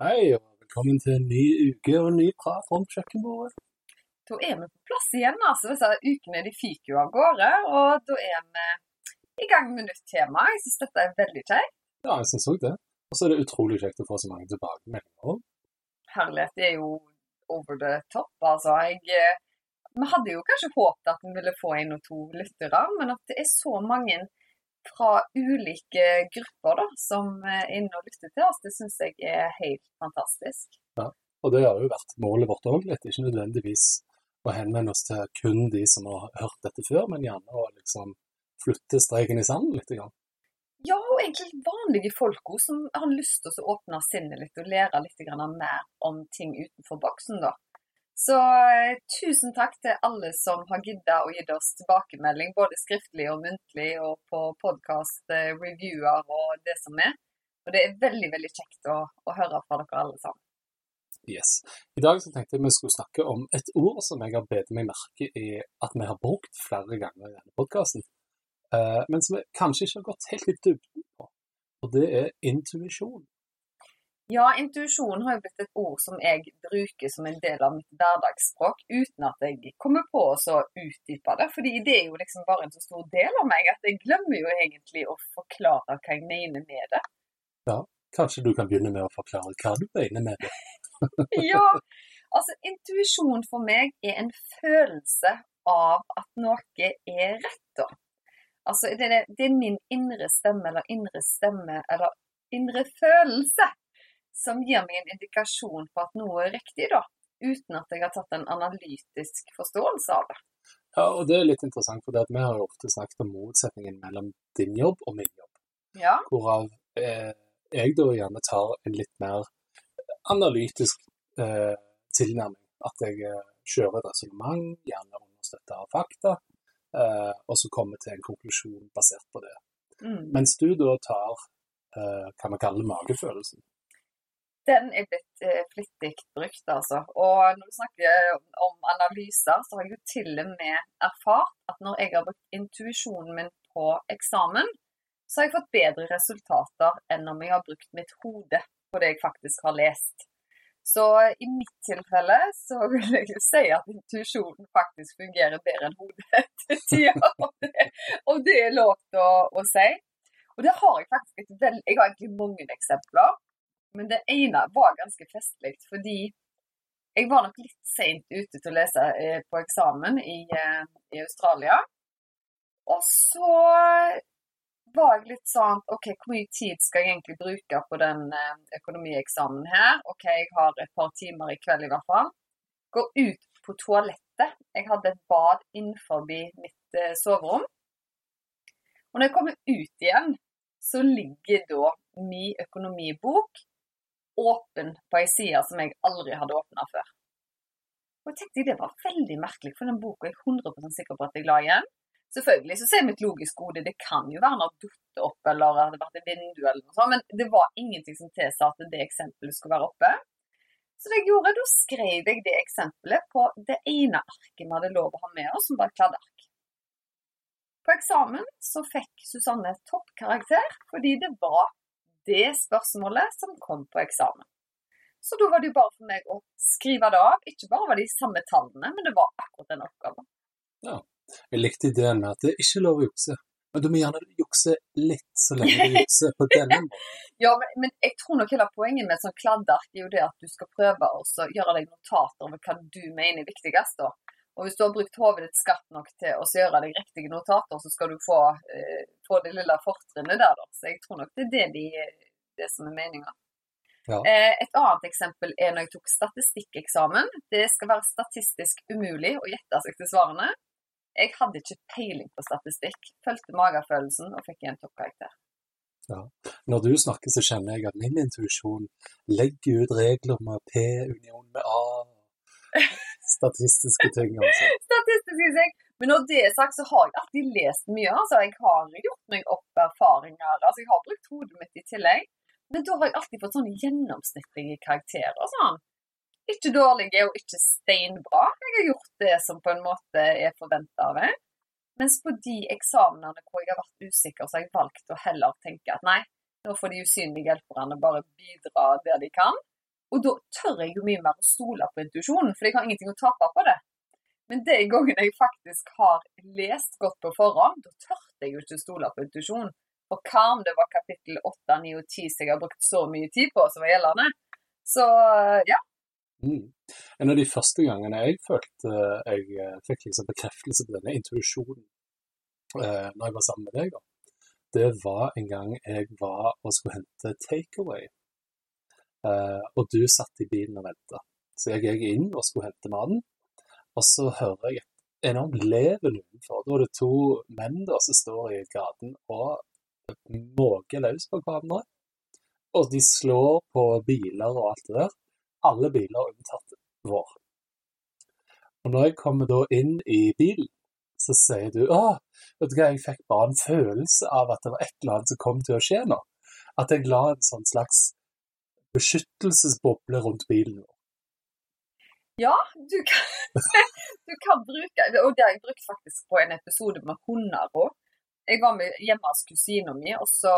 Hei, og velkommen til en ny uke og en ny prat om kjøkkenbordet. Da er vi på plass igjen. altså Disse ukene de fyker jo av gårde, og da er vi i gang med nytt tema. Jeg syns dette er veldig kjekt. Ja, jeg syns òg det. Og så er det utrolig kjekt å få så mange tilbakemeldinger. Herlighet. Det er jo over the top, altså. Jeg, eh, vi hadde jo kanskje håpet at vi ville få en og to lyttere, men at det er så mange fra ulike grupper da, som er inne og lytter til oss, det syns jeg er helt fantastisk. Ja, Og det har jo vært målet vårt òg litt. Ikke nødvendigvis å henvende oss til kun de som har hørt dette før, men gjerne å liksom flytte streken i sanden litt. Grann. Ja, og egentlig vanlige folk som har lyst til å åpne sinnet litt og lære litt grann mer om ting utenfor boksen. da. Så eh, tusen takk til alle som har gidda å gi oss tilbakemelding, både skriftlig og muntlig, og på podkast, eh, reviewer og det som er. Og det er veldig, veldig kjekt å, å høre fra dere alle sammen. Yes. I dag så tenkte jeg vi skulle snakke om et ord som jeg har bedt meg merke i at vi har brukt flere ganger i denne podkasten, men som vi kanskje ikke har gått helt i dybden på. Og det er intuisjon. Ja, intuisjon har jo blitt et ord som jeg bruker som en del av mitt hverdagsspråk, uten at jeg kommer på å utdype det. fordi det er jo liksom bare en så stor del av meg at jeg glemmer jo egentlig å forklare hva jeg mener med det. Ja, Kanskje du kan begynne med å forklare hva du mener med det? Ja, altså intuisjon for meg er en følelse av at noe er rett. da. Altså det er, det er min indre stemme eller indre stemme eller indre følelse som gir meg en indikasjon på at noe er riktig, da. Uten at jeg har tatt en analytisk forståelse av det. Ja, og det er litt interessant, for vi har jo ofte snakket om motsetningen mellom din jobb og min jobb. Ja, Hvorav eh, jeg da gjerne tar en litt mer analytisk eh, tilnærming. At jeg eh, kjører et resonnement, gjerne understøtta av fakta, eh, og så kommer til en konklusjon basert på det. mm. Mens du da tar eh, hva vi kaller magefølelsen. Den er blitt eh, flittig brukt, altså. Og når du snakker om analyser, så har jeg jo til og med erfart at når jeg har brukt intuisjonen min på eksamen, så har jeg fått bedre resultater enn om jeg har brukt mitt hode på det jeg faktisk har lest. Så i mitt tilfelle så vil jeg jo si at intuisjonen faktisk fungerer bedre enn hodet til tider. Om det, er lov til å, å si. Og det har jeg faktisk et veldig Jeg har egentlig mange eksempler. Men det ene var ganske festlig, fordi jeg var nok litt seint ute til å lese eh, på eksamen i, eh, i Australia. Og så var jeg litt sånn OK, hvor mye tid skal jeg egentlig bruke på den eh, økonomieksamen her? OK, jeg har et par timer i kveld i hvert fall. Går ut på toalettet. Jeg hadde et bad innenfor mitt soverom. Og når jeg kommer ut igjen, så ligger da min økonomibok åpen på ei side som jeg aldri hadde åpna før. Og jeg tenkte det var veldig merkelig, for den boka er jeg 100% sikker på at jeg la igjen. Selvfølgelig så ser mitt logiske hode det kan jo være noe dutt opp eller det hadde vært et vindu eller noe sånt, men det var ingenting som tilsa at det eksempelet skulle være oppe. Så det jeg gjorde, da skrev jeg det eksempelet på det ene arket vi hadde lov å ha med oss, som var et kladdeark. På eksamen så fikk Susanne toppkarakter fordi det var det spørsmålet som kom på eksamen. Så da var det jo bare for meg å skrive det av. Ikke bare var det de samme tallene, men det var akkurat den oppgaven. Ja. Jeg likte ideen med at det er ikke lov å jukse. Men du må gjerne jukse litt så lenge du jukser på denne måten. Ja, men, men jeg tror nok hele poenget med et sånt kladdeark er jo det at du skal prøve å gjøre deg notater over hva du mener er viktigst. da. Og hvis du har brukt hodet ditt skarpt nok til å gjøre deg riktige notater, så skal du få, eh, få det lille fortrinnet der, da. Så jeg tror nok det er det, de, det som er meninga. Ja. Eh, et annet eksempel er når jeg tok statistikkeksamen. Det skal være statistisk umulig å gjette seg til svarene. Jeg hadde ikke peiling på statistikk. Fulgte magefølelsen og fikk en toppkarakter. Når du snakker, så kjenner jeg at min intuisjon legger ut regler med P union med A. Statistiske ting, altså. Statistiske ting. Men når det er sagt, så har jeg alltid lest mye. altså Jeg har gjort meg opp erfaringer. altså Jeg har brukt hodet mitt i tillegg. Men da har jeg alltid fått sånne gjennomsnittlige karakterer. sånn. Ikke dårlige og ikke steinbra. Jeg har gjort det som på en måte er forventa av meg. Mens på de eksamenene hvor jeg har vært usikker, så har jeg valgt å heller tenke at nei, nå får de usynlige hjelperne bare bidra der de kan. Og da tør jeg jo mye mer å stole på intuisjonen, for jeg har ingenting å tape på det. Men de gangene jeg faktisk har lest godt på forhånd, da tørte jeg jo ikke stole på intuisjonen. Og hva om det var kapittel 8, 9 og 10 som jeg har brukt så mye tid på, som var gjeldende? Så ja. Mm. En av de første gangene jeg følte jeg eh, fikk liksom bekreftelse på denne intuisjonen eh, når jeg var sammen med deg, det var en gang jeg var og skulle hente takeaway. Eh, og du satt i bilen og venta. Så jeg gikk inn og skulle hente mannen, Og så hører jeg et enormt leven utenfor. Da er det to menn da som står i gaten og måker løs på hverandre. Og de slår på biler og alt det der. Alle biler unntatt vår. Og når jeg kommer da inn i bilen, så sier du å, vet du hva, jeg fikk bare en følelse av at det var et eller annet som kom til å skje nå. At jeg la en sånn slags beskyttelsesboble rundt bilen vår. Ja, du kan, du kan bruke Og det har jeg brukt faktisk på en episode med hunder òg. Jeg var med hjemme hos kusina mi, og så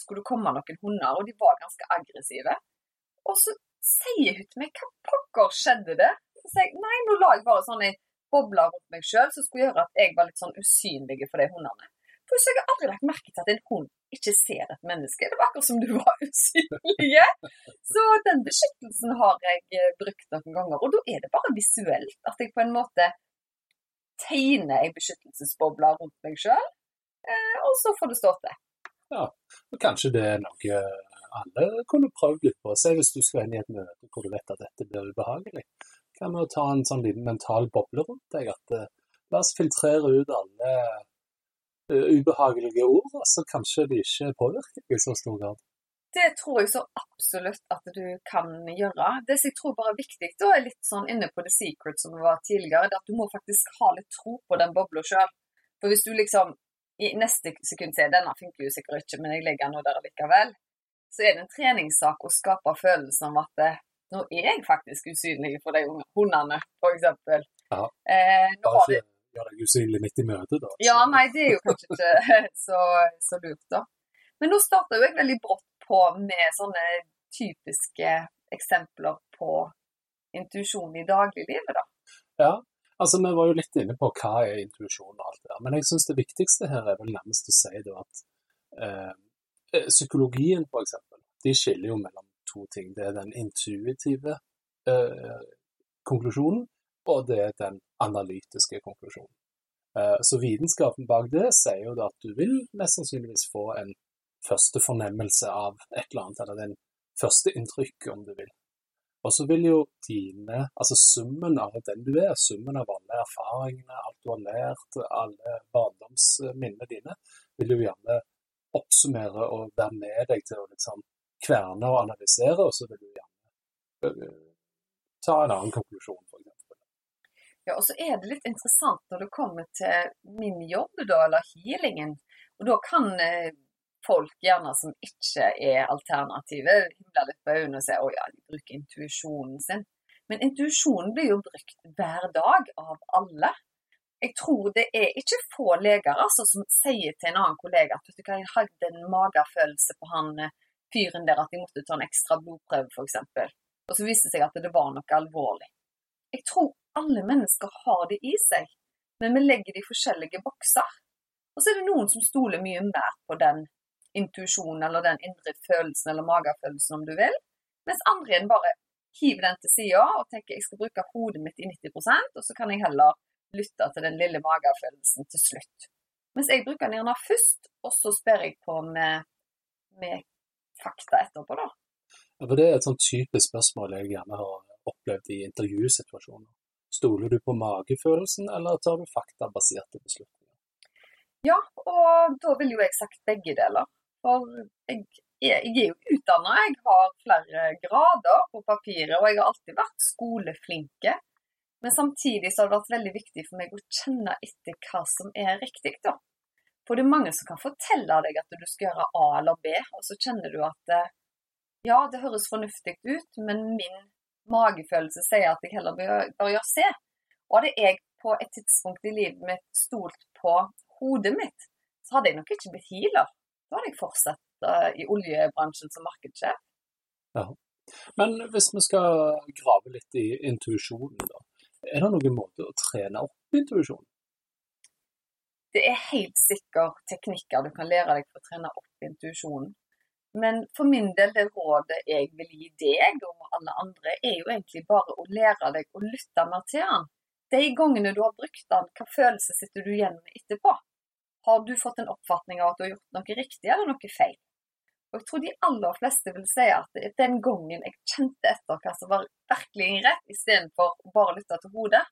skulle det komme noen hunder, og de var ganske aggressive. Og så sier hun til meg hva pokker skjedde det? Så sier jeg nei, nå la jeg bare sånn ei boble rundt meg sjøl som skulle gjøre at jeg var litt sånn usynlig for de hundene. Jeg har aldri lagt merke til at en hund ikke ser et menneske. Det var akkurat som du var usynlig. Så den beskyttelsen har jeg eh, brukt noen ganger. Og da er det bare visuelt at jeg på en måte tegner ei beskyttelsesboble rundt meg sjøl, eh, og så får det stå til. Ja, og kanskje det er noe alle kunne prøvd litt på. Se hvis du skal inn i et møte hvor du vet at dette blir ubehagelig. Kan vi ta en sånn liten mental boble rundt deg? at La oss filtrere ut alle ubehagelige ord, så kanskje de ikke påvirker deg i så stor grad. Det tror jeg så absolutt at du kan gjøre. Det som jeg tror bare er viktig, da er litt sånn inne på The Secret som det var tidligere, det at du må faktisk ha litt tro på den bobla sjøl. For hvis du liksom i neste sekund sier denne funker jo sikkert ikke, men jeg legger den nå der likevel, så er det en treningssak å skape følelsen om at eh, nå er jeg faktisk usynlig for de hundene, f.eks. Ja. Eh, nå har deg usynlig midt i møtet, da. Ja, nei, det er jo kanskje ikke så, så lurt, da. Men nå starta jeg veldig brått på med sånne typiske eksempler på intuisjon i dagliglivet, da. Ja, altså vi var jo litt inne på hva er intuisjon og alt det der, men jeg syns det viktigste her er vel nærmest å si da at eh, eh, psykologien for eksempel, de skiller jo mellom to ting. Det er den intuitive eh, konklusjonen, og det er den analytiske konklusjonen. Eh, så vitenskapen bak det sier jo da at du vil mest sannsynligvis få en første fornemmelse av et eller annet, eller den første inntrykk, om du vil. Og så vil jo dine, altså summen av den du er, summen av alle erfaringene, alt du har lært, alle barndomsminnene dine, vil jo gjerne oppsummere og være med deg til å liksom kverne og analysere, og så vil du gjerne øh, ta en annen konklusjon. Ja, og så er det litt interessant når det kommer til min jobb, da, eller healingen. Og da kan eh, folk gjerne som ikke er alternative, himle litt på øynene og si å ja, de bruker intuisjonen sin. Men intuisjonen blir jo brukt hver dag av alle. Jeg tror det er ikke få leger altså, som sier til en annen kollega at du jeg hadde en magefølelse på han eh, fyren der at de måtte ta en ekstra blodprøve, f.eks. Og så viste det seg at det var noe alvorlig. Jeg tror alle mennesker har det i seg, men vi legger det i forskjellige bokser. Og så er det noen som stoler mye mer på den intuisjonen eller den indre følelsen eller magefølelsen, om du vil, mens andre bare hiver den til sida og tenker jeg skal bruke hodet mitt i 90% og så kan jeg heller lytte til den lille magefølelsen til slutt. Mens jeg bruker den gjerne først, og så sper jeg på med, med fakta etterpå, da. Ja, for Det er et sånn typisk spørsmål jeg gjerne har opplevd i intervjusituasjoner. Stoler du på magefølelsen, eller tar du faktabaserte beslutninger? Ja, og da vil jo jeg sagt begge deler. For jeg, jeg er jo utdanna, jeg har flere grader på papiret, og jeg har alltid vært skoleflinke. Men samtidig så har det vært veldig viktig for meg å kjenne etter hva som er riktig, da. For det er mange som kan fortelle deg at du skal gjøre A eller B, og så kjenner du at eh, ja, det høres fornuftig ut, men min magefølelse sier at jeg heller bør, bør gjøre C. Og hadde jeg på et tidspunkt i livet mitt stolt på hodet mitt, så hadde jeg nok ikke blitt healer. Da hadde jeg fortsatt uh, i oljebransjen som markedssjef. Ja. Men hvis vi skal grave litt i intuisjonen, da. Er det noen måte å trene opp intuisjonen? Det er helt sikkert teknikker du kan lære deg for å trene opp intuisjonen. Men for min del, det rådet jeg vil gi deg og alle andre, er jo egentlig bare å lære deg å lytte mer til den. De gangene du har brukt den, hva følelse sitter du igjen med etterpå? Har du fått en oppfatning av at du har gjort noe riktig eller noe feil? Og jeg tror de aller fleste vil si at den gangen jeg kjente etter hva som var virkelig rett, istedenfor bare å lytte til hodet,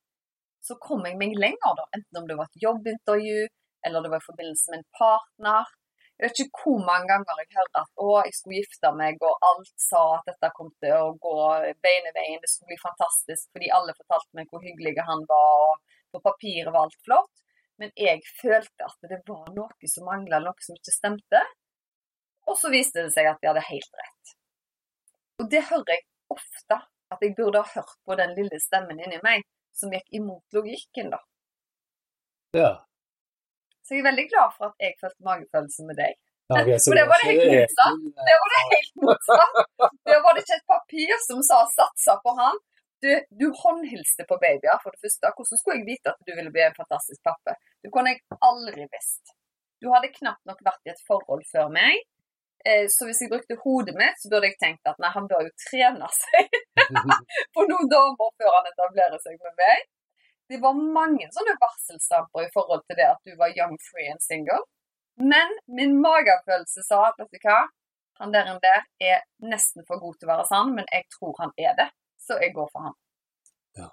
så kom jeg meg lenger, da. Enten om det var et jobbintervju, eller det var i forbindelse med en partner. Jeg vet ikke hvor mange ganger jeg hører at å, jeg skulle gifte meg, og alt sa at dette kom til å gå beineveien, det skulle bli fantastisk, fordi alle fortalte meg hvor hyggelig han var, og på papiret var alt flott. Men jeg følte at det var noe som mangla, noe som ikke stemte. Og så viste det seg at jeg hadde helt rett. Og det hører jeg ofte, at jeg burde ha hørt på den lille stemmen inni meg som gikk imot logikken, da. Ja. Så jeg er veldig glad for at jeg følte magefølelsen med deg. Ja, For det var det helt motsatt. Det var det helt motsatt. Det var det ikke et papir som sa 'satsa på han'. Du, du håndhilste på babyer, for det første. Hvordan skulle jeg vite at du ville bli en fantastisk pappa? Det kunne jeg aldri visst. Du hadde knapt nok vært i et forhold før meg. Eh, så hvis jeg brukte hodet mitt, så burde jeg tenkt at nei, han bør jo trene seg på noen damer før han etablerer seg med meg. Det var mange sånne varselstamper i forhold til det at du var young, free and single. Men min magefølelse sa vet du hva, han der, der er nesten for god til å være sann, men jeg tror han er det så jeg går for han. Ja.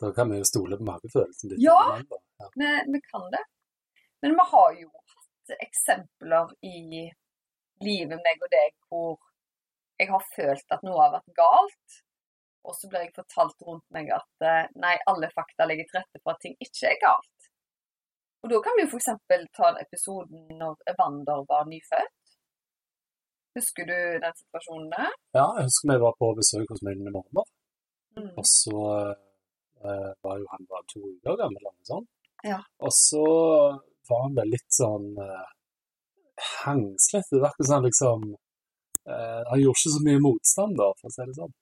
Da kan vi jo stole på magefølelsen. Ja, ja. Vi, vi, kan det. Men vi har jo hatt eksempler i livet, meg og deg, hvor jeg har følt at noe har vært galt. Og så blir jeg fortalt rundt meg at eh, nei, alle fakta legger til rette for at ting ikke er galt. Og da kan vi jo f.eks. ta episoden når Evander var nyfødt. Husker du den situasjonen der? Ja, jeg husker vi var på besøk hos min mormor. Mm. Og så eh, var jo han bare to uker gammel eller noe sånt. Ja. Og så var han vel litt sånn eh, hengslete. Det virker som liksom eh, Han gjorde ikke så mye motstand, da, for å si det sånn.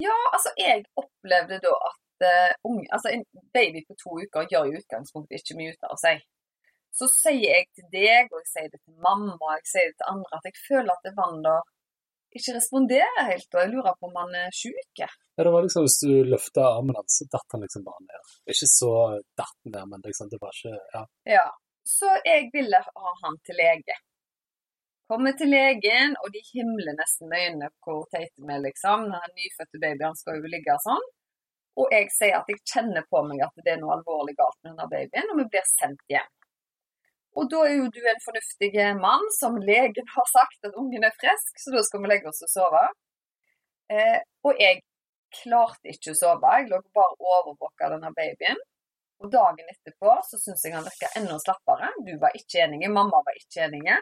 Ja, altså jeg opplevde da at uh, unge, altså en baby på to uker gjør i utgangspunktet ikke mye ut av seg så sier jeg til deg, og jeg sier det til mamma, og jeg sier det til andre, at jeg føler at Evander ikke responderer helt, og jeg lurer på om han er sjuk. Ja, det var liksom hvis du løfta armen hans, så datt han liksom bare ned. Ikke så datt han ned, men liksom, det var ikke Ja. ja. Så jeg ville ha han til lege. Kommer til legen, og de himler nesten med øynene hvor teit vi er, liksom. Den nyfødte babyen skal jo ligge sånn. Og jeg sier at jeg kjenner på meg at det er noe alvorlig galt med denne babyen, og vi blir sendt hjem. Og da er jo du en fornuftig mann, som legen har sagt at ungen er frisk, så da skal vi legge oss og sove. Eh, og jeg klarte ikke å sove, jeg lå bare overvåka denne babyen. Og dagen etterpå så syns jeg han virka enda slappere. Du var ikke enig, mamma var ikke enig.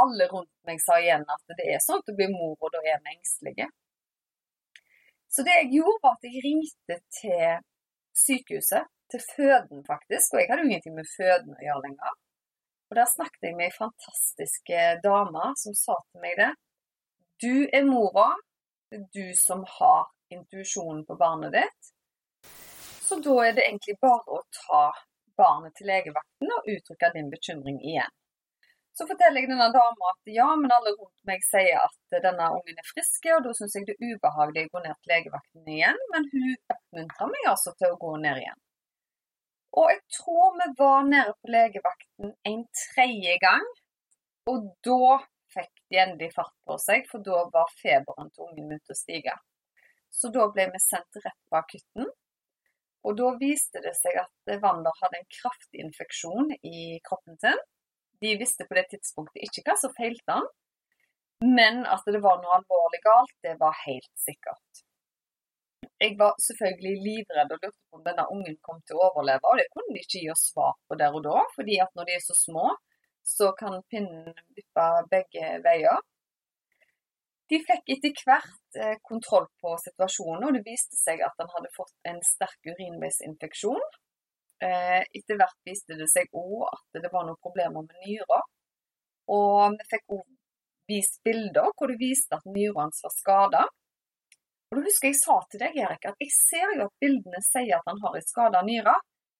Alle rundt meg sa igjen at det er sånn å bli mor, og da er vi engstelige. Så det jeg gjorde, var at jeg ringte til sykehuset, til føden faktisk, og jeg hadde jo ingenting med føden å gjøre lenger. Og der snakket jeg med ei fantastisk dame som sa til meg det. Du er mora. Det er du som har intuisjonen på barnet ditt. Så da er det egentlig bare å ta barnet til legevakten og uttrykke din bekymring igjen. Så forteller jeg denne dama at ja, men alle rundt meg sier at denne ungen er frisk, og da syns jeg det er ubehagelig å gå ned til legevakten igjen, men hun oppmuntrer meg altså til å gå ned igjen. Og jeg tror vi var nede på legevakten en tredje gang. Og da fikk de endelig fart på seg, for da var feberen til ungen begynt å stige. Så da ble vi sendt rett på akutten. Og da viste det seg at Wander hadde en kraftig infeksjon i kroppen sin. De visste på det tidspunktet ikke hva som feilte han, men at det var noe alvorlig galt, det var helt sikkert. Jeg var selvfølgelig livredd og lurte på om denne ungen kom til å overleve, og det kunne de ikke gi oss svar på der og da, fordi at når de er så små, så kan pinnen vippe begge veier. De fikk etter hvert eh, kontroll på situasjonen, og det viste seg at han hadde fått en sterk urinveisinfeksjon. Eh, etter hvert viste det seg òg at det var noen problemer med nyra. Og vi fikk òg vist bilder hvor det viste at nyra hans var skada. Og da husker jeg sa til deg, Erik, at jeg ser jo at bildene sier at han har en skada nyre.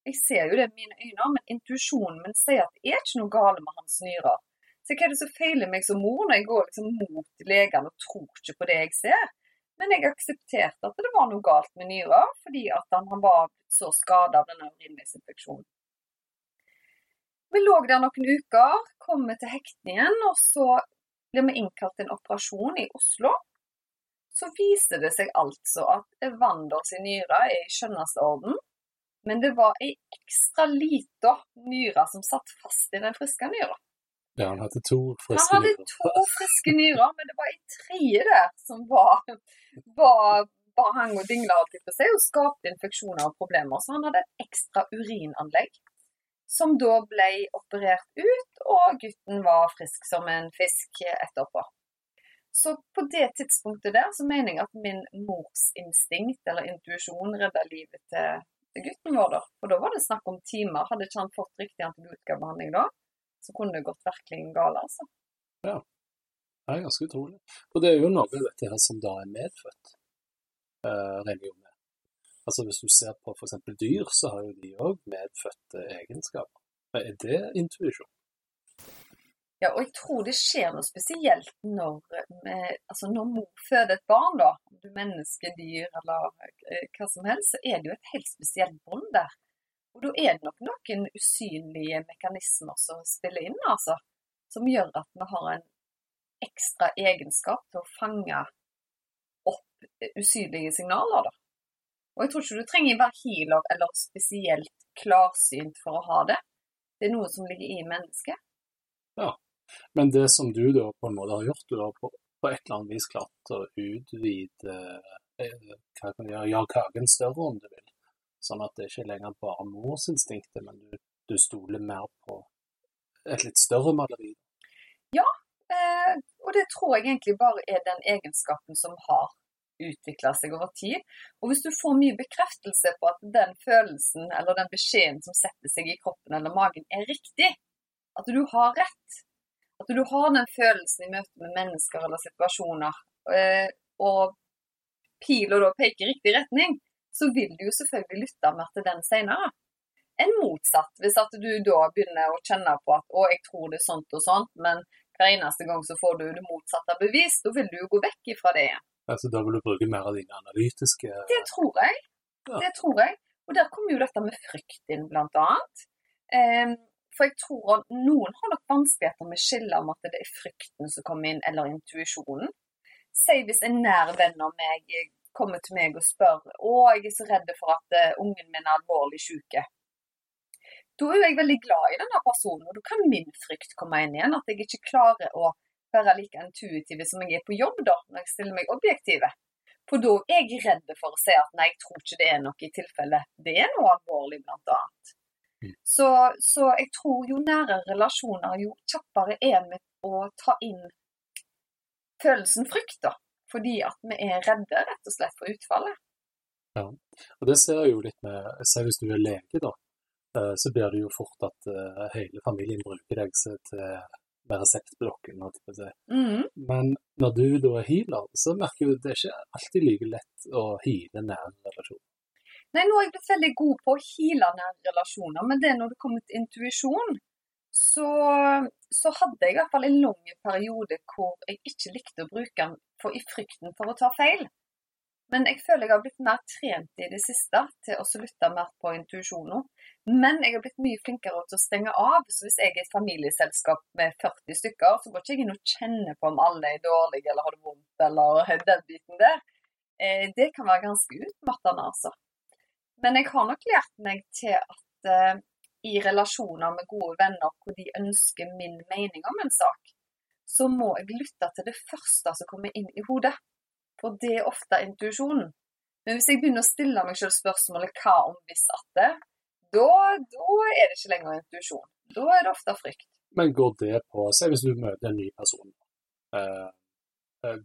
Jeg ser jo det med mine øyne, men intuisjonen min sier at det er ikke noe galt med hans nyrer. Så hva er det som feiler meg som mor når jeg går liksom mot legene og tror ikke på det jeg ser? Men jeg aksepterte at det var noe galt med nyra, fordi at han, var så skada av denne urinveisinfeksjonen. Vi lå der noen uker, kom vi til hektningen, og så blir vi innkalt til en operasjon i Oslo. Så viser det seg altså at Evanders nyre er i skjønneste orden, men det var ei ekstra lita nyre som satt fast i den friske nyra. Ja, han hadde to friske nyrer. Han hadde to friske nyrer, men det var en tredje der som var, var bare hang og dingla alltid på seg og skapte infeksjoner og problemer. Så han hadde et ekstra urinanlegg som da ble operert ut, og gutten var frisk som en fisk etterpå. Så på det tidspunktet der så mener jeg at min mors instinkt eller intuisjon redda livet til gutten vår. da. For da var det snakk om timer. Hadde ikke han fått riktig antibiotikabehandling da, så kunne det gått virkelig galt, altså. Ja. Det er ganske utrolig. Og det er jo noe av dette her som da er medfødt, uh, religion med. Altså Hvis du ser på f.eks. dyr, så har jo de òg medfødte egenskaper. Er det intuisjon? Ja, og jeg tror det skjer noe spesielt når, med, altså når mor føder et barn, da. Om du menneske, dyr eller eh, hva som helst, så er det jo et helt spesielt bånd der. Og da er det nok noen usynlige mekanismer som spiller inn, altså. Som gjør at vi har en ekstra egenskap til å fange opp usynlige signaler, da. Og jeg tror ikke du trenger å være healer eller spesielt klarsynt for å ha det. Det er noe som ligger i mennesket. Ja, men det som du da på en måte har gjort, du har på, på et eller annet vis klart å utvide eh, gjøre, gjøre kaken større om du vil. Sånn at det ikke lenger bare morsinstinktet, men du, du stoler mer på et litt større maleri. Ja, eh, og det tror jeg egentlig bare er den egenskapen som har utvikla seg over tid. Og hvis du får mye bekreftelse på at den følelsen eller den beskjeden som setter seg i kroppen eller magen, er riktig, at du har rett, at du har den følelsen i møte med mennesker eller situasjoner, eh, og pila da peker i riktig retning, så vil du jo selvfølgelig lytte mer til den senere. Enn motsatt, hvis at du da begynner å kjenne på at 'å, jeg tror det er sånt og sånt', men hver eneste gang så får du det motsatte bevis, da vil du jo gå vekk ifra det igjen. Altså, da vil du bruke mer av dine analytiske Det tror jeg. Ja. Det tror jeg. Og der kommer jo dette med frykt inn, blant annet. Um, for jeg tror at noen har nok vanskeligheter med å skille om at det er frykten som kommer inn, eller intuisjonen. Si hvis en nær venn av meg kommer til meg og spør å, jeg er så redd for at uh, ungen min er alvorlig syk. Da er jeg veldig glad i denne personen, og da kan min frykt komme inn igjen. At jeg ikke klarer å være like intuitiv som jeg er på jobb, da, når jeg stiller meg objektive. For da er jeg redd for å si at nei, jeg tror ikke det er noe i tilfelle det er noe alvorlig, blant annet. Så, så, jeg tror jo nære relasjoner, jo kjappere er vi å ta inn følelsen frykt, da. Fordi at vi er redde, rett og slett, for utfallet. Ja, og det ser jeg jo litt med Se hvis du er lege, da. Eh, så blir det jo fort at uh, hele familien bruker deg til med reseptblokken. Mm. Men når du da er healer, så merker du at det er ikke alltid like lett å heale nære relasjoner. Nei, nå er jeg blitt veldig god på å heale nære relasjoner, men det når det kommer til intuisjon, så, så, hadde jeg i hvert fall en lang periode hvor jeg ikke likte å bruke den for, i frykten for å ta feil. Men jeg føler jeg har blitt mer trent i det siste til å lytte mer på intuisjonen. Men jeg har blitt mye flinkere til å stenge av. Så hvis jeg er et familieselskap med 40 stykker, så går ikke jeg inn og kjenner på om alle er dårlige eller har det vondt eller den biten der. Eh, det kan være ganske utmattende, altså. Men jeg har nok lært meg til at eh, i relasjoner med gode venner hvor de ønsker min mening om en sak, så må jeg lytte til det første som kommer inn i hodet. For det er ofte intuisjonen. Men hvis jeg begynner å stille meg selv spørsmålet hva om hvis at det, da, da er det ikke lenger intuisjon. Da er det ofte frykt. Men går det på Se hvis du møter en ny person. Uh,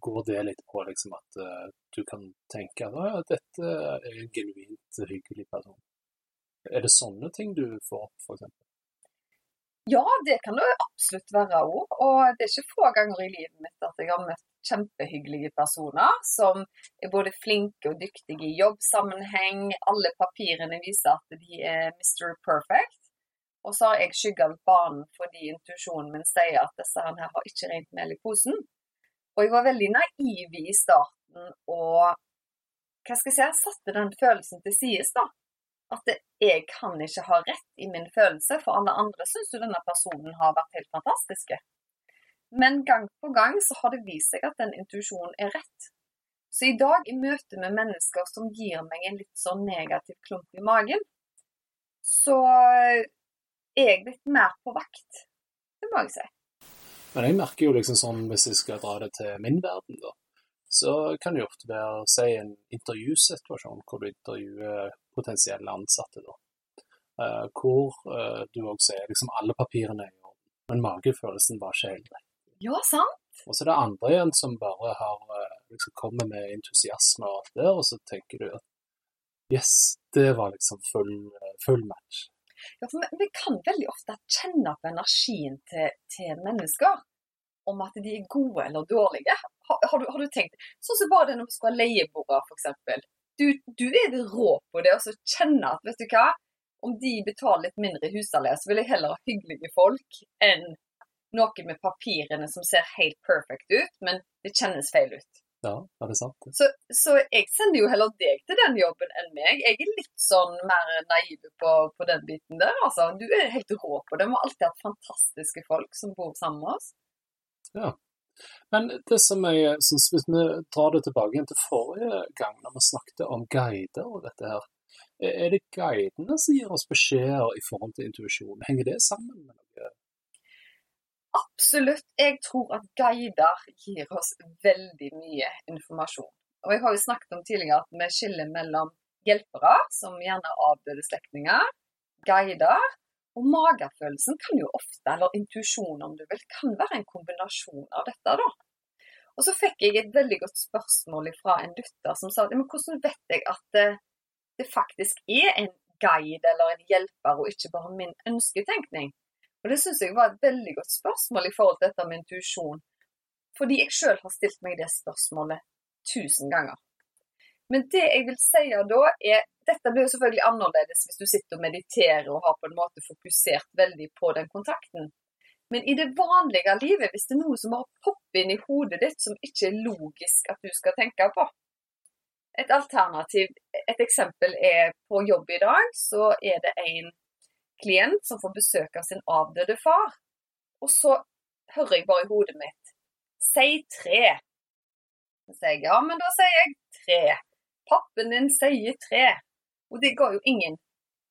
går det litt på liksom at uh, du kan tenke at «Å ja, dette er en genuint hyggelig person? Er det sånne ting du får opp, f.eks.? Ja, det kan det absolutt være òg. Og det er ikke få ganger i livet mitt at jeg har møtt kjempehyggelige personer som er både flinke og dyktige i jobbsammenheng. Alle papirene viser at de er Mr. Perfect. Og så har jeg skygga banen fordi intuisjonen min sier at disse her har ikke rent mel i posen. Og jeg var veldig naiv i starten og hva skal jeg si, jeg satte den følelsen til side. At jeg kan ikke ha rett i min følelse, for alle andre syns jo denne personen har vært helt fantastiske. Men gang på gang så har det vist seg at den intuisjonen er rett. Så i dag, i møte med mennesker som gir meg en litt sånn negativ klump i magen, så er jeg blitt mer på vakt. Det må jeg si. Men jeg merker jo liksom sånn, hvis jeg skal dra det til min verden, da, så kan det jo ofte være si en intervjusituasjon hvor du intervjuer potensielle ansatte. da. Eh, hvor eh, du òg ser liksom alle papirene er i orden, men magefølelsen var ikke helt rett. Ja, sant? Og så er det andre igjen som bare har, eh, liksom kommer med entusiasme og alt det, og så tenker du at yes, det var liksom full, full match. Ja, for vi, vi kan veldig ofte kjenne på energien til, til mennesker. Om at de er gode eller dårlige. Har, har, du, har du, tenkt Sånn som bare det når vi skal ha leieboere, f.eks. Du, du er rå på det å kjenne at vet du hva, om de betaler litt mindre i husleie, så vil jeg heller ha hyggelige folk enn noe med papirene som ser helt perfect ut, men det kjennes feil ut. Ja, er det sant? Så, så, jeg sender jo heller deg til den jobben enn meg. Jeg er litt sånn mer naiv på, på den biten der, altså. Du er helt rå på det. Vi har alltid hatt fantastiske folk som bor sammen med oss. Ja. Men det som jeg syns, hvis vi drar det tilbake til forrige gang, når vi snakket om guider og dette her, er det guidene som gir oss beskjeder i forhold til intuisjon? Henger det sammen med noe? Absolutt. Jeg tror at guider gir oss veldig mye informasjon. Og Jeg har jo snakket om tidligere at vi skiller mellom hjelpere, som gjerne er avdøde slektninger, guider, og magefølelsen kan jo ofte, eller intuisjon om du vil, kan være en kombinasjon av dette. da. Og så fikk jeg et veldig godt spørsmål fra en lytter som sa men hvordan vet jeg at det, det faktisk er en guide eller en hjelper, og ikke bare min ønsketenkning? Og Det syns jeg var et veldig godt spørsmål i forhold til dette med intuisjon. Fordi jeg sjøl har stilt meg det spørsmålet tusen ganger. Men det jeg vil si da er Dette blir jo selvfølgelig annerledes hvis du sitter og mediterer og har på en måte fokusert veldig på den kontakten. Men i det vanlige livet, hvis det er noe som har poppet inn i hodet ditt som ikke er logisk at du skal tenke på Et alternativ, et eksempel er på jobb i dag, så er det en klient som får besøk av sin avdøde far. Og så hører jeg bare i hodet mitt Si tre. Så sier jeg ja, men da sier jeg tre. Pappen din sier tre. Og det ga jo ingen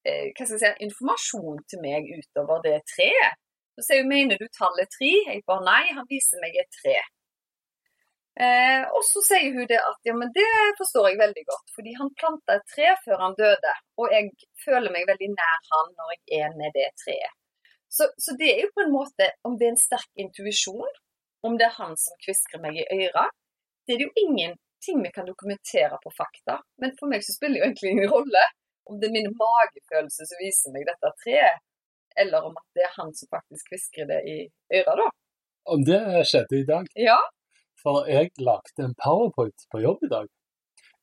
eh, si, informasjon til meg utover det treet. Så sier hun mener du tallet tre? Jeg bare nei, han viser meg et tre. Eh, og så sier hun det at ja, men det forstår jeg veldig godt, fordi han planta et tre før han døde. Og jeg føler meg veldig nær han når jeg er med det treet. Så, så det er jo på en måte, om det er en sterk intuisjon, om det er han som kviskrer meg i øret, det er det jo ingenting vi kan dokumentere på fakta. Men for meg så spiller det jo egentlig ingen rolle om det er min magefølelse som viser meg dette treet, eller om at det er han som faktisk hvisker det i øret, da. Om det skjedde i dag? Ja, For jeg lagde en powerpoint på jobb i dag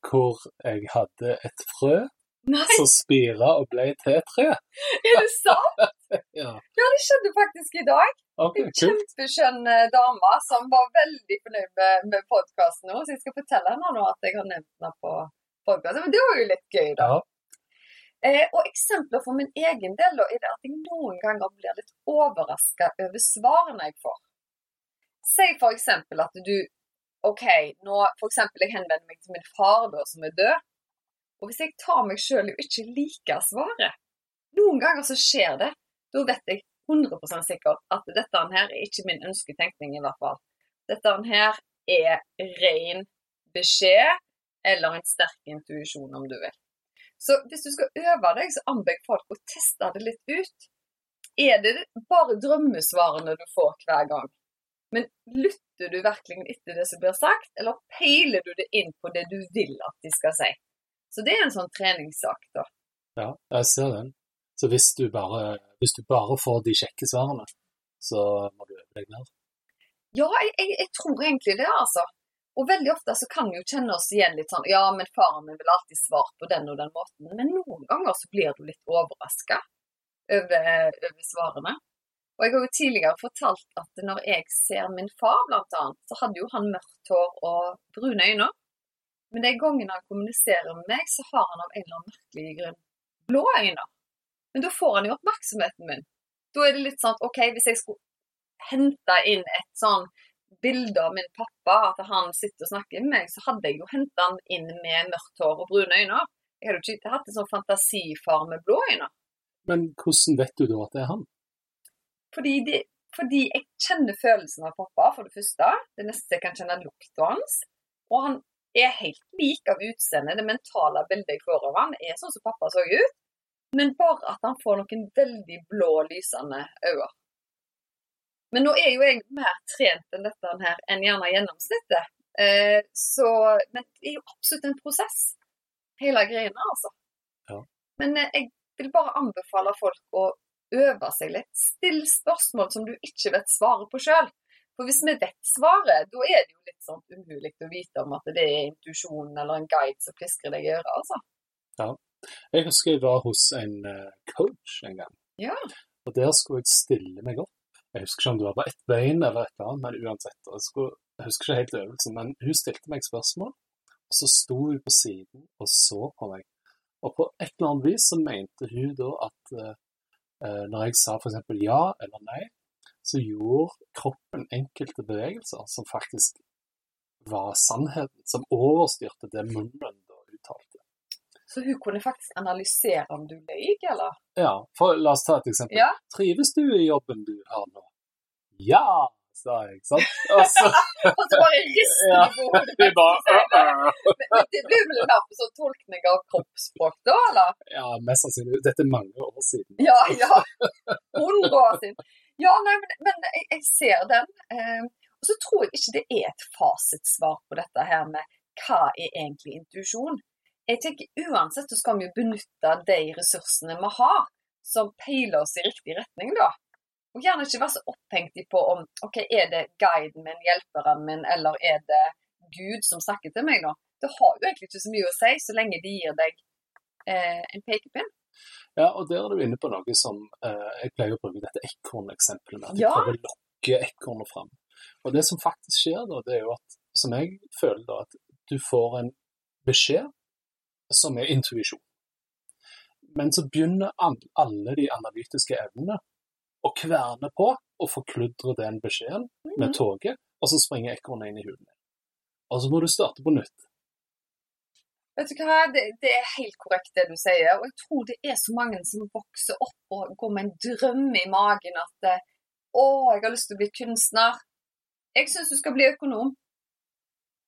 hvor jeg hadde et frø Nei, som spira og ble til et tre. er det sant? Ja, Ja, det skjedde faktisk i dag. Okay, En kjempeskjønn eh, dame som var veldig fornøyd med, med podkasten nå, så jeg skal fortelle henne nå at jeg har nevnt henne på podkasten. Men det var jo litt gøy, da. Ja. Eh, og eksempler for min egen del da, er det at jeg noen ganger blir litt overraska over svarene jeg får. Si eksempel at du OK, nå for eksempel jeg henvender meg til min far da, som er død. Og hvis jeg tar meg sjøl i ikke like svaret, Noen ganger så skjer det. Da vet jeg 100 sikkert at dette her er ikke min ønsketenkning, i hvert fall. Dette her er ren beskjed eller en sterk intuisjon, om du vil. Så hvis du skal øve deg, så anbefaler folk å teste det litt ut. Er det bare drømmesvarene du får hver gang? Men lytter du virkelig etter det som blir sagt, eller peiler du det inn på det du vil at de skal si? Så det er en sånn treningssak, da. Ja, jeg ser den. Så hvis du bare, hvis du bare får de kjekke svarene, så må du øve deg mer. Ja, jeg, jeg, jeg, tror egentlig det, altså. Og veldig ofte så kan vi jo kjenne oss igjen litt sånn Ja, men faren min vil alltid svare på den og den måten. Men noen ganger så blir du litt overraska over, over, svarene. Og jeg har jo tidligere fortalt at når jeg ser min far, blant annet, så hadde jo han mørkt hår og brune øyne. Men de gangene han kommuniserer med meg, så har han av en eller annen merkelig grunn blå øyne. Men da får han jo oppmerksomheten min. Da er det litt sånn OK, hvis jeg skulle hente inn et sånn bilde av min pappa, at han sitter og snakker med meg, så hadde jeg jo henta han inn med mørkt hår og brune øyne. Jeg hadde jo ikke hatt en sånn fantasifar med blå øyne. Men hvordan vet du da at det er han? Fordi, det, fordi jeg kjenner følelsen av pappa, for det første. Det neste jeg kan kjenne er lukta hans. Og han er helt lik av utseende. Det mentale bildet jeg får av han er sånn som pappa så ut. Men bare at han får noen veldig blå, lysende øyne. Men nå er jo jeg mer trent enn dette her enn gjerne gjennomsnittet. Eh, så, men det er jo absolutt en prosess, hele greiene, altså. Ja. Men eh, jeg vil bare anbefale folk å øve seg litt. Still spørsmål som du ikke vet svaret på sjøl. For hvis vi vet svaret, da er det jo litt sånn umulig å vite om at det er intuisjonen eller en guide som pisker deg i øret, altså. Ja. Jeg husker jeg var hos en eh, coach en gang. Ja. Og der skulle jeg stille meg opp. Jeg husker ikke om det var på ett bein eller et annet, men uansett. Jeg, skulle, jeg husker ikke helt øvelsen, men hun stilte meg spørsmål, og så sto hun på siden og så på meg. Og på et eller annet vis så mente hun da at uh, når jeg sa f.eks. ja eller nei, så gjorde kroppen enkelte bevegelser som faktisk var sannheten, som overstyrte det munnen. Så hun kunne faktisk analysere om du løy, eller? Ja, for la oss ta et eksempel. Ja. Trives du i jobben du har nå? Ja, sa jeg, ikke sant? Og så, Og så bare rister Ja. på hodet. Men men det blir vel på sånn tolkning av kroppsspråk, da, eller? Ja, mest sannsynlig. Dette er mange år siden. Ja, ja. 100 år siden. Ja, nei, men, men jeg, jeg ser den. Eh, og så tror jeg ikke det er et fasitsvar på dette her med hva er egentlig intuisjon. Jeg tenker Uansett så skal vi jo benytte de ressursene vi har, som peiler oss i riktig retning, da. Og gjerne ikke være så opphengt i på om ok, er det guiden min, hjelperen min, eller er det Gud som snakker til meg nå. Det har jo egentlig ikke så mye å si, så lenge de gir deg eh, en pekepinn. Ja, og der er du inne på noe som eh, Jeg pleier å bruke dette ekorneksempelet med. At Ja. prøver å lokke ekornet fram. Og det som faktisk skjer da, det er jo at, som jeg føler da, at du får en beskjed som er intuisjon. Men så begynner alle de analytiske evnene å kverne på og forkludre den beskjeden med toget, og så springer ekornet inn i hulen. Og så må du starte på nytt. Vet du hva, det, det er helt korrekt det du sier. Og jeg tror det er så mange som vokser opp og går med en drøm i magen at eh, å, jeg har lyst til å bli kunstner. Jeg syns du skal bli økonom.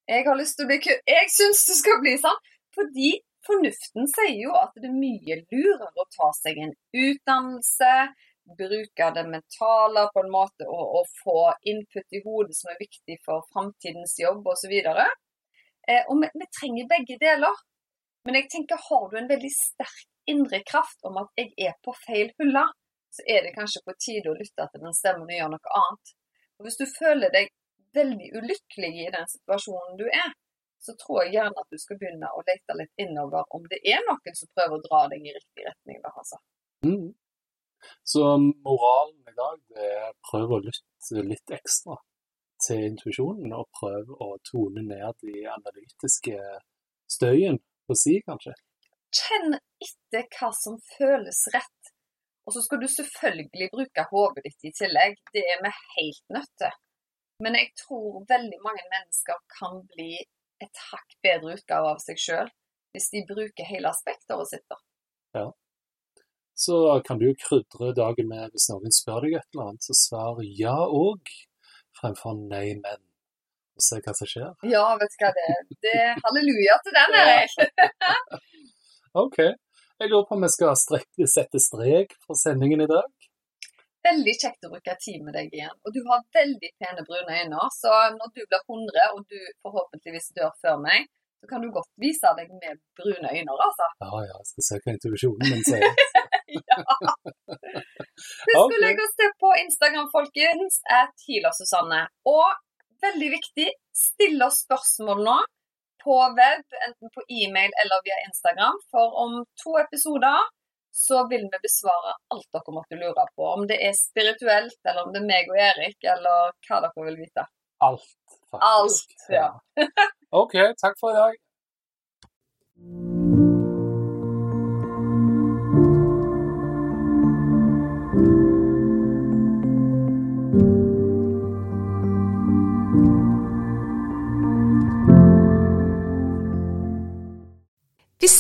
Jeg har lyst til å bli kunstner. Jeg syns du skal bli sånn. Fordi fornuften sier jo at det er mye lurere å ta seg en utdannelse, bruke det mentale på en måte og, og få input i hodet som er viktig for framtidens jobb osv. Eh, og vi, vi trenger begge deler. Men jeg tenker, har du en veldig sterk indre kraft om at jeg er på feil hylle, så er det kanskje på tide å lytte til den stemmen og gjøre noe annet. Og hvis du føler deg veldig ulykkelig i den situasjonen du er, så tror jeg gjerne at du skal begynne å lete litt innover om det er noen som prøver å dra deg i riktig retning. Da, altså. Mm. Så moralen i dag det er prøv å lytte litt ekstra til intuisjonen, og prøv å tone ned de analytiske støyen på si, kanskje. Kjenn etter hva som føles rett. Og så skal du selvfølgelig bruke hodet ditt i tillegg. Det er vi helt nødt til. Men jeg tror veldig mange mennesker kan bli et hakk bedre utgave av seg sjøl hvis de bruker hele spekteret sitt. da. så kan du krydre dagen med hvis noen spør deg et eller annet, så svar ja òg, fremfor nei, men. Og se hva som skjer. Ja, vet du hva det er. Det er halleluja til den, Erik. OK. Jeg lurer på om vi skal strekke, sette strek for sendingen i dag. Veldig kjekt å bruke tid med deg igjen. Og du har veldig pene brune øyne, så når du blir 100 og du forhåpentligvis dør før meg, så kan du godt vise deg med brune øyne, altså. Ja, ja, jeg skal søke intuisjonen min sier. ja. Husk å legge oss til på Instagram, folkens, at Healer-Susanne. Og veldig viktig, still oss spørsmål nå på web, enten på e-mail eller via Instagram. For om to episoder så vil vi besvare alt dere måtte lure på. Om det er spirituelt, eller om det er meg og Erik, eller hva dere vil vite. Alt, faktisk. Alt, ja. OK, takk for i dag.